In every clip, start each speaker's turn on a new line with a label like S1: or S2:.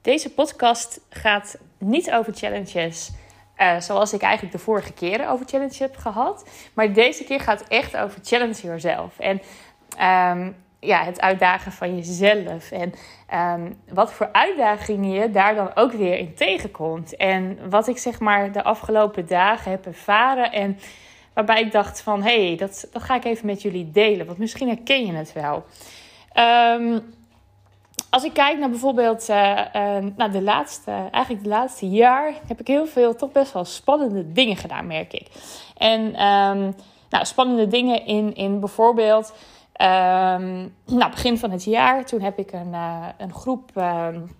S1: Deze podcast gaat niet over challenges. Uh, zoals ik eigenlijk de vorige keren over challenges heb gehad. Maar deze keer gaat het echt over challenge yourself. En um, ja, het uitdagen van jezelf. En um, wat voor uitdagingen je daar dan ook weer in tegenkomt. En wat ik zeg maar de afgelopen dagen heb ervaren. En waarbij ik dacht van, hé, hey, dat, dat ga ik even met jullie delen. Want misschien herken je het wel. Um, als ik kijk naar bijvoorbeeld uh, nou de laatste, eigenlijk de laatste jaar, heb ik heel veel toch best wel spannende dingen gedaan, merk ik. En um, nou, spannende dingen in, in bijvoorbeeld, um, nou, begin van het jaar, toen heb ik een, uh, een groep. Um,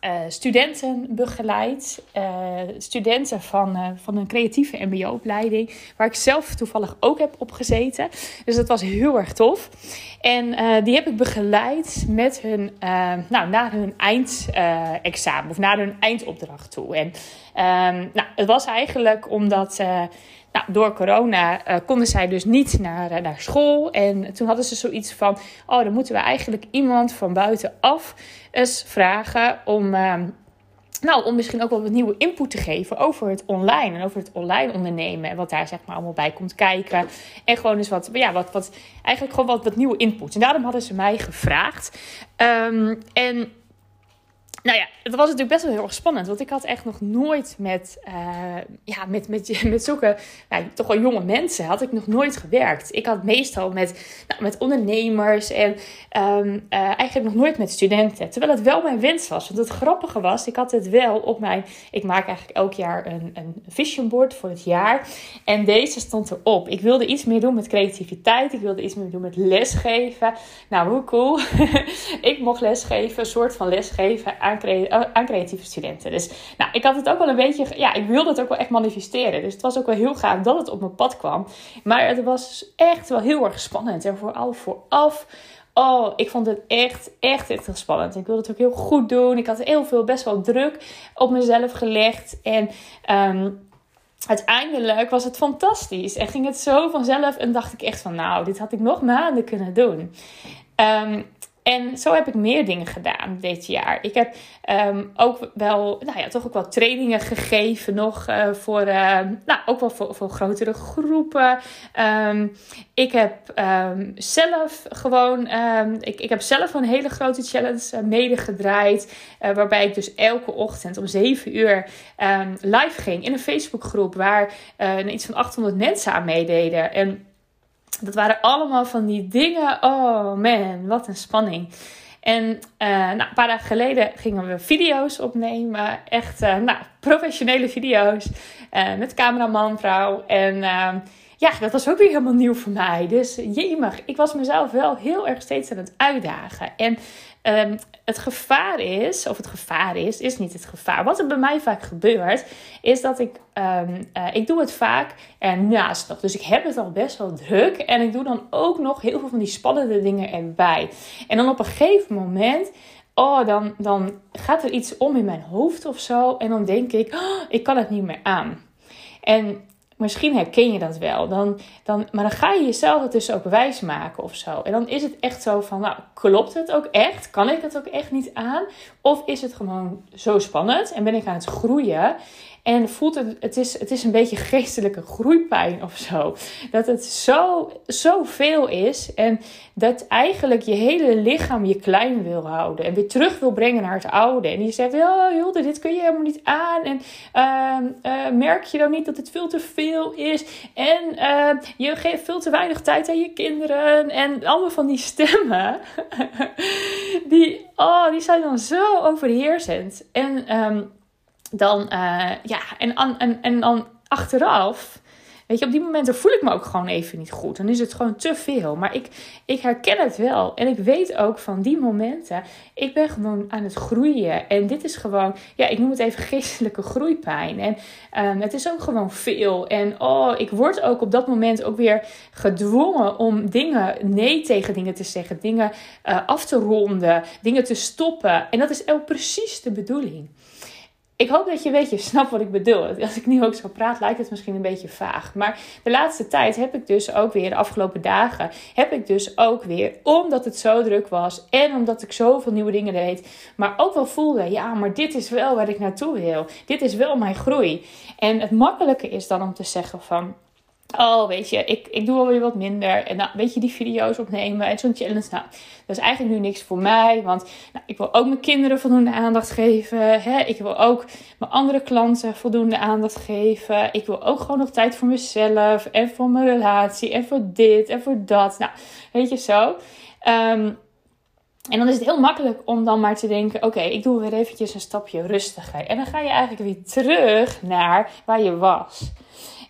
S1: uh, studenten begeleid. Uh, studenten van, van een creatieve MBO-opleiding. Waar ik zelf toevallig ook heb op gezeten. Dus dat was heel erg tof. En die heb ik begeleid met hun, nou, naar hun eindexamen. of naar hun eindopdracht toe. En nou, het was eigenlijk omdat nou, door corona uh, konden zij dus niet naar, uh, naar school. En toen hadden ze zoiets van: oh, dan moeten we eigenlijk iemand van buitenaf eens vragen om. Uh, nou, om misschien ook wel wat nieuwe input te geven over het online en over het online ondernemen. En wat daar zeg maar allemaal bij komt kijken. En gewoon eens wat, ja, wat, wat eigenlijk gewoon wat, wat nieuwe input. En daarom hadden ze mij gevraagd. Um, en nou ja, het was natuurlijk best wel heel erg spannend. Want ik had echt nog nooit met, uh, ja, met, met, met zulke toch wel jonge mensen had ik nog nooit gewerkt. Ik had meestal met, nou, met ondernemers en um, uh, eigenlijk nog nooit met studenten. Terwijl het wel mijn wens was. Want het grappige was, ik had het wel op mijn... Ik maak eigenlijk elk jaar een, een vision board voor het jaar. En deze stond erop. Ik wilde iets meer doen met creativiteit. Ik wilde iets meer doen met lesgeven. Nou, hoe cool. ik mocht lesgeven, een soort van lesgeven aan, aan creatieve studenten. Dus nou, ik had het ook wel een beetje, ja, ik wilde het ook wel echt manifesteren. Dus het was ook wel heel gaaf dat het op mijn pad kwam. Maar het was echt wel heel erg spannend. En vooral vooraf. Oh, ik vond het echt, echt, echt heel spannend. Ik wilde het ook heel goed doen. Ik had heel veel, best wel druk op mezelf gelegd. En um, uiteindelijk was het fantastisch. En ging het zo vanzelf. En dacht ik echt van, nou, dit had ik nog maanden kunnen doen. Um, en zo heb ik meer dingen gedaan dit jaar. Ik heb um, ook wel, nou ja, toch ook wel trainingen gegeven nog uh, voor, uh, nou, ook wel voor, voor grotere groepen. Um, ik heb um, zelf gewoon, ik, ik heb zelf een hele grote challenge uh, medegedraaid. waarbij ik dus elke ochtend om 7 uur live ging in een Facebookgroep waar iets van 800 mensen aan meededen. En dat waren allemaal van die dingen. Oh man, wat een spanning. En uh, nou, een paar dagen geleden gingen we video's opnemen. Echt uh, nou, professionele video's. Uh, met cameraman, vrouw. En ehm, ja, dat was ook weer helemaal nieuw voor mij. Dus jemig, ik was mezelf wel heel erg steeds aan het uitdagen. En um, het gevaar is, of het gevaar is, is niet het gevaar. Wat er bij mij vaak gebeurt, is dat ik, um, uh, ik doe het vaak ernaast nog. Dus ik heb het al best wel druk en ik doe dan ook nog heel veel van die spannende dingen erbij. En dan op een gegeven moment oh, dan, dan gaat er iets om in mijn hoofd of zo. En dan denk ik, oh, ik kan het niet meer aan. En Misschien herken je dat wel. Dan, dan, maar dan ga je jezelf het dus ook wijs maken of zo. En dan is het echt zo van, nou, klopt het ook echt? Kan ik het ook echt niet aan? Of is het gewoon zo spannend en ben ik aan het groeien? En voelt het, het is, het is een beetje geestelijke groeipijn of zo. Dat het zo, zo veel is. En dat eigenlijk je hele lichaam je klein wil houden. En weer terug wil brengen naar het oude. En die zegt, oh Hilde, dit kun je helemaal niet aan. En uh, uh, merk je dan niet dat het veel te veel is. En uh, je geeft veel te weinig tijd aan je kinderen. En allemaal van die stemmen. die, oh, die zijn dan zo overheersend. En... Um, dan, uh, ja, en, en, en dan achteraf, weet je, op die momenten voel ik me ook gewoon even niet goed. Dan is het gewoon te veel. Maar ik, ik herken het wel. En ik weet ook van die momenten, ik ben gewoon aan het groeien. En dit is gewoon, ja, ik noem het even geestelijke groeipijn. En um, het is ook gewoon veel. En oh, ik word ook op dat moment ook weer gedwongen om dingen, nee tegen dingen te zeggen. Dingen uh, af te ronden, dingen te stoppen. En dat is ook precies de bedoeling. Ik hoop dat je een beetje snapt wat ik bedoel. Als ik nu ook zo praat, lijkt het misschien een beetje vaag. Maar de laatste tijd heb ik dus ook weer, de afgelopen dagen, heb ik dus ook weer, omdat het zo druk was en omdat ik zoveel nieuwe dingen deed, maar ook wel voelde, ja, maar dit is wel waar ik naartoe wil. Dit is wel mijn groei. En het makkelijke is dan om te zeggen van, Oh, weet je, ik, ik doe alweer wat minder. En nou, weet je, die video's opnemen en zo'n challenge. Nou, dat is eigenlijk nu niks voor mij. Want nou, ik wil ook mijn kinderen voldoende aandacht geven. Hè? Ik wil ook mijn andere klanten voldoende aandacht geven. Ik wil ook gewoon nog tijd voor mezelf. En voor mijn relatie. En voor dit en voor dat. Nou, weet je zo. Ehm, en dan is het heel makkelijk om dan maar te denken: oké, ik doe weer eventjes een stapje rustiger. En dan ga je eigenlijk weer terug naar waar je was.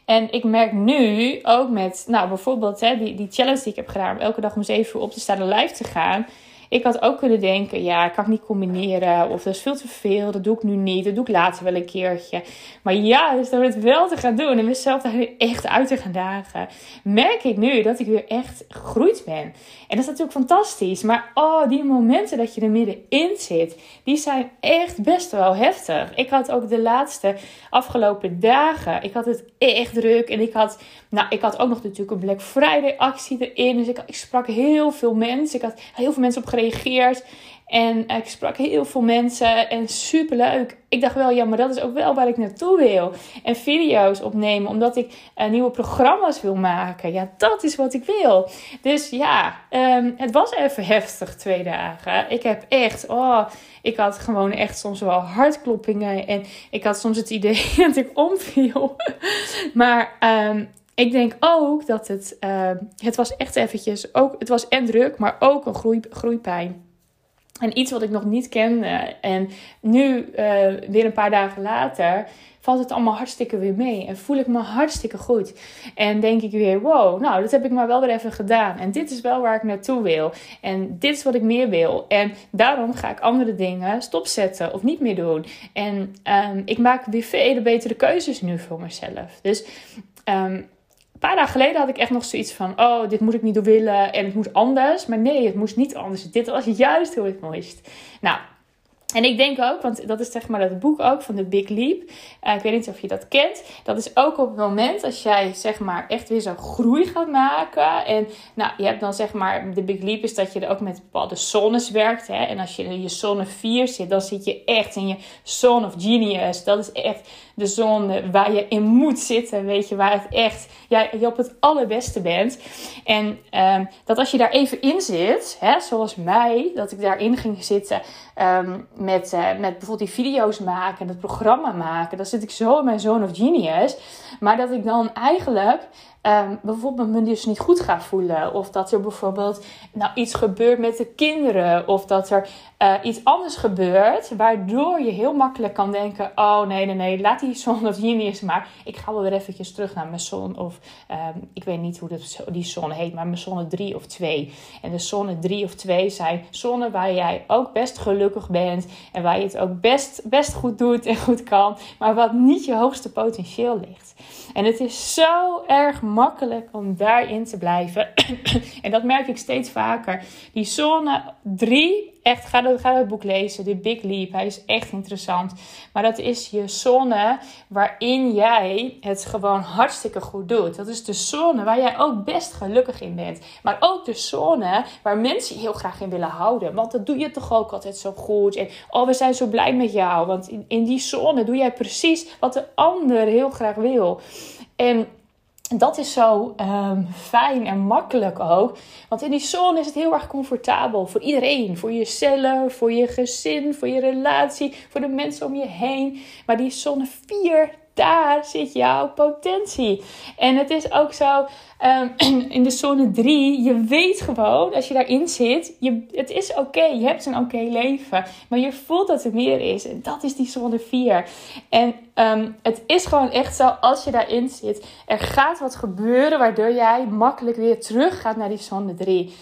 S1: En ik merk nu ook met, nou bijvoorbeeld hè, die, die challenge die ik heb gedaan, om elke dag om 7 uur op te staan en live te gaan. Ik had ook kunnen denken, ja, ik kan het niet combineren. Of dat is veel te veel, dat doe ik nu niet. Dat doe ik later wel een keertje. Maar dus door het wel te gaan doen en mezelf daar echt uit te gaan dagen, merk ik nu dat ik weer echt gegroeid ben. En dat is natuurlijk fantastisch. Maar oh, die momenten dat je er middenin zit, die zijn echt best wel heftig. Ik had ook de laatste afgelopen dagen, ik had het echt druk. En ik had, nou, ik had ook nog natuurlijk een Black Friday actie erin. Dus ik, ik sprak heel veel mensen. Ik had heel veel mensen op gereageerd. En ik sprak heel veel mensen en super leuk. Ik dacht wel, ja, maar dat is ook wel waar ik naartoe wil. En video's opnemen, omdat ik uh, nieuwe programma's wil maken. Ja, dat is wat ik wil. Dus ja, ehm, het was even heftig twee dagen. Ik heb echt, oh, ik had gewoon echt soms wel hartkloppingen. En ik had soms het idee dat ik omviel. maar um, ik denk ook dat het, uh, het was echt eventjes, ook, het was en druk, maar ook een groei, groeipijn. En iets wat ik nog niet kende. En nu, uh, weer een paar dagen later, valt het allemaal hartstikke weer mee. En voel ik me hartstikke goed. En denk ik weer, wow, nou, dat heb ik maar wel weer even gedaan. En dit is wel waar ik naartoe wil. En dit is wat ik meer wil. En daarom ga ik andere dingen stopzetten of niet meer doen. En um, ik maak weer vele betere keuzes nu voor mezelf. Dus um, paar dagen geleden had ik echt nog zoiets van: oh, dit moet ik niet willen en het moet anders. Maar nee, het moest niet anders. Dit was juist hoe het moest. Nou, en ik denk ook, want dat is zeg maar dat boek ook van de Big Leap. Uh, ik weet niet of je dat kent. Dat is ook op het moment als jij zeg maar echt weer zo'n groei gaat maken. En nou, je hebt dan zeg maar, de Big Leap is dat je er ook met bepaalde zones werkt. Hè? En als je in je zone 4 zit, dan zit je echt in je zone of genius. Dat is echt de zone waar je in moet zitten. Weet je, waar het echt, jij je op het allerbeste bent. En um, dat als je daar even in zit, hè, zoals mij, dat ik daarin ging zitten um, met, uh, met bijvoorbeeld die video's maken, het programma maken. Dan zit ik zo in mijn zone of genius. Maar dat ik dan eigenlijk um, bijvoorbeeld me dus niet goed ga voelen. Of dat er bijvoorbeeld nou, iets gebeurt met de kinderen. Of dat er uh, iets anders gebeurt. Waardoor je heel makkelijk kan denken: oh nee, nee, nee, laat die zon of genius maar. Ik ga wel weer eventjes terug naar mijn zon. Of um, ik weet niet hoe dat, die zon heet, maar mijn zonne 3 of 2. En de zonne 3 of 2 zijn zonnen waar jij ook best gelukkig bent. En waar je het ook best, best goed doet en goed kan. Maar wat niet je hoogste potentieel ligt. En het is zo erg makkelijk om daarin te blijven. en dat merk ik steeds vaker. Die zone 3 echt, ga, dat, ga het boek lezen, The Big Leap. Hij is echt interessant. Maar dat is je zone waarin jij het gewoon hartstikke goed doet. Dat is de zone waar jij ook best gelukkig in bent. Maar ook de zone waar mensen je heel graag in willen houden. Want dat doe je toch ook altijd zo goed. En oh, we zijn zo blij met jou. Want in, in die zone doe jij precies wat de ander heel graag wil. En dat is zo um, fijn en makkelijk ook. Want in die zone is het heel erg comfortabel voor iedereen. Voor jezelf, voor je gezin, voor je relatie, voor de mensen om je heen. Maar die zone 4, daar zit jouw potentie. En het is ook zo um, in de zone 3. Je weet gewoon, als je daarin zit, je, het is oké. Je hebt een oké leven. Maar je voelt dat er meer is. En dat is die zone 4. En um, het is gewoon echt zo, als je daarin zit, er gaat wat gebeuren waardoor jij makkelijk weer terug gaat naar die zone 3.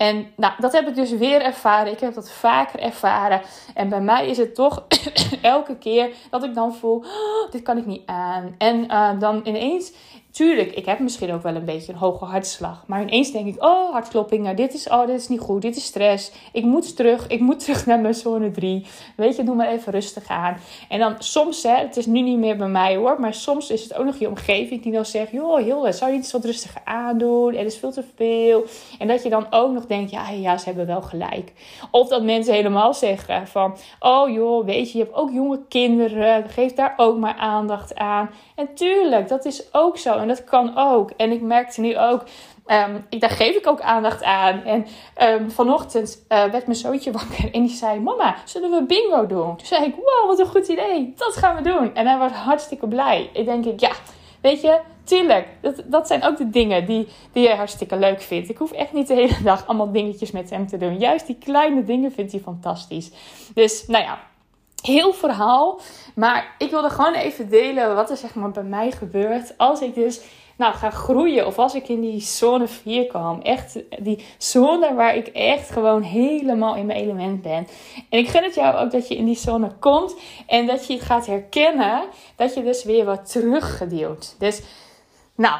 S1: En nou, dat heb ik dus weer ervaren. Ik heb dat vaker ervaren. En bij mij is het toch elke keer dat ik dan voel: oh, dit kan ik niet aan. En uh, dan ineens Tuurlijk, ik heb misschien ook wel een beetje een hoge hartslag. Maar ineens denk ik, oh, hartkloppingen, dit is, oh, dit is niet goed, dit is stress. Ik moet terug, ik moet terug naar mijn zone 3. Weet je, doe maar even rustig aan. En dan soms, hè, het is nu niet meer bij mij hoor, maar soms is het ook nog je omgeving die dan zegt, joh, heel, zou je iets wat rustiger aandoen? Er is veel te veel. En dat je dan ook nog denkt, ja, ja, ze hebben wel gelijk. Of dat mensen helemaal zeggen van, oh joh, weet je, je hebt ook jonge kinderen, geef daar ook maar aandacht aan. En tuurlijk, dat is ook zo. En dat kan ook. En ik merkte nu ook, um, ik, daar geef ik ook aandacht aan. En um, vanochtend uh, werd mijn zoontje wakker en die zei: Mama, zullen we bingo doen? Toen zei ik: Wow, wat een goed idee. Dat gaan we doen. En hij was hartstikke blij. Ik denk ik, ja, weet je, tuurlijk. Dat, dat zijn ook de dingen die, die hij hartstikke leuk vindt. Ik hoef echt niet de hele dag allemaal dingetjes met hem te doen. Juist die kleine dingen vindt hij fantastisch. Dus, nou ja, heel verhaal. Maar ik wilde gewoon even delen wat er zeg maar bij mij gebeurt. Als ik dus nou, ga groeien. Of als ik in die zone 4 kwam. Echt die zone waar ik echt gewoon helemaal in mijn element ben. En ik gun het jou ook dat je in die zone komt. En dat je het gaat herkennen. Dat je dus weer wat teruggedeeld. Dus nou,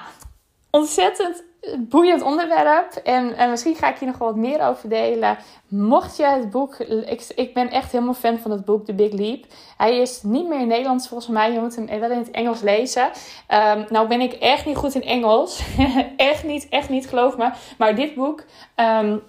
S1: ontzettend boeiend onderwerp. En, en, misschien ga ik hier nog wat meer over delen. Mocht je het boek. Ik, ik ben echt helemaal fan van het boek The Big Leap. Hij is niet meer in Nederlands volgens mij. Je moet hem wel in het Engels lezen. Um, nou ben ik echt niet goed in Engels. echt niet, echt niet, geloof me. Maar dit boek um,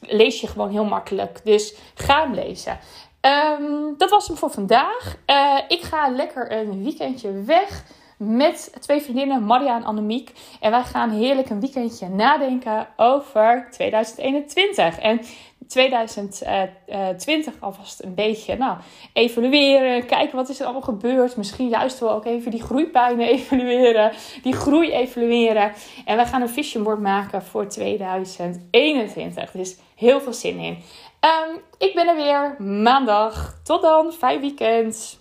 S1: lees je gewoon heel makkelijk. Dus ga hem lezen. Um, dat was hem voor vandaag. Uh, ik ga lekker een weekendje weg met twee vriendinnen, Maria en Annemiek. En wij gaan heerlijk een weekendje nadenken over 2021. En 2020 alvast een beetje nou, evalueren. Kijken wat is er allemaal gebeurd. Misschien juist wel ook even die groeipijnen evalueren. Die groei evalueren. En we gaan een vision board maken voor 2021. Dus heel veel zin in. Um, ik ben er weer maandag. Tot dan. Fijn weekend.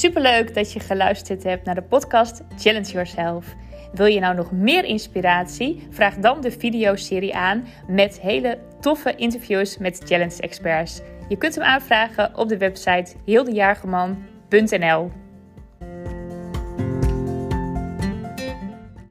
S1: Superleuk dat je geluisterd hebt naar de podcast Challenge Yourself. Wil je nou nog meer inspiratie? Vraag dan de videoserie aan met hele toffe interviews met challenge experts. Je kunt hem aanvragen op de website heeldejaargeman.nl.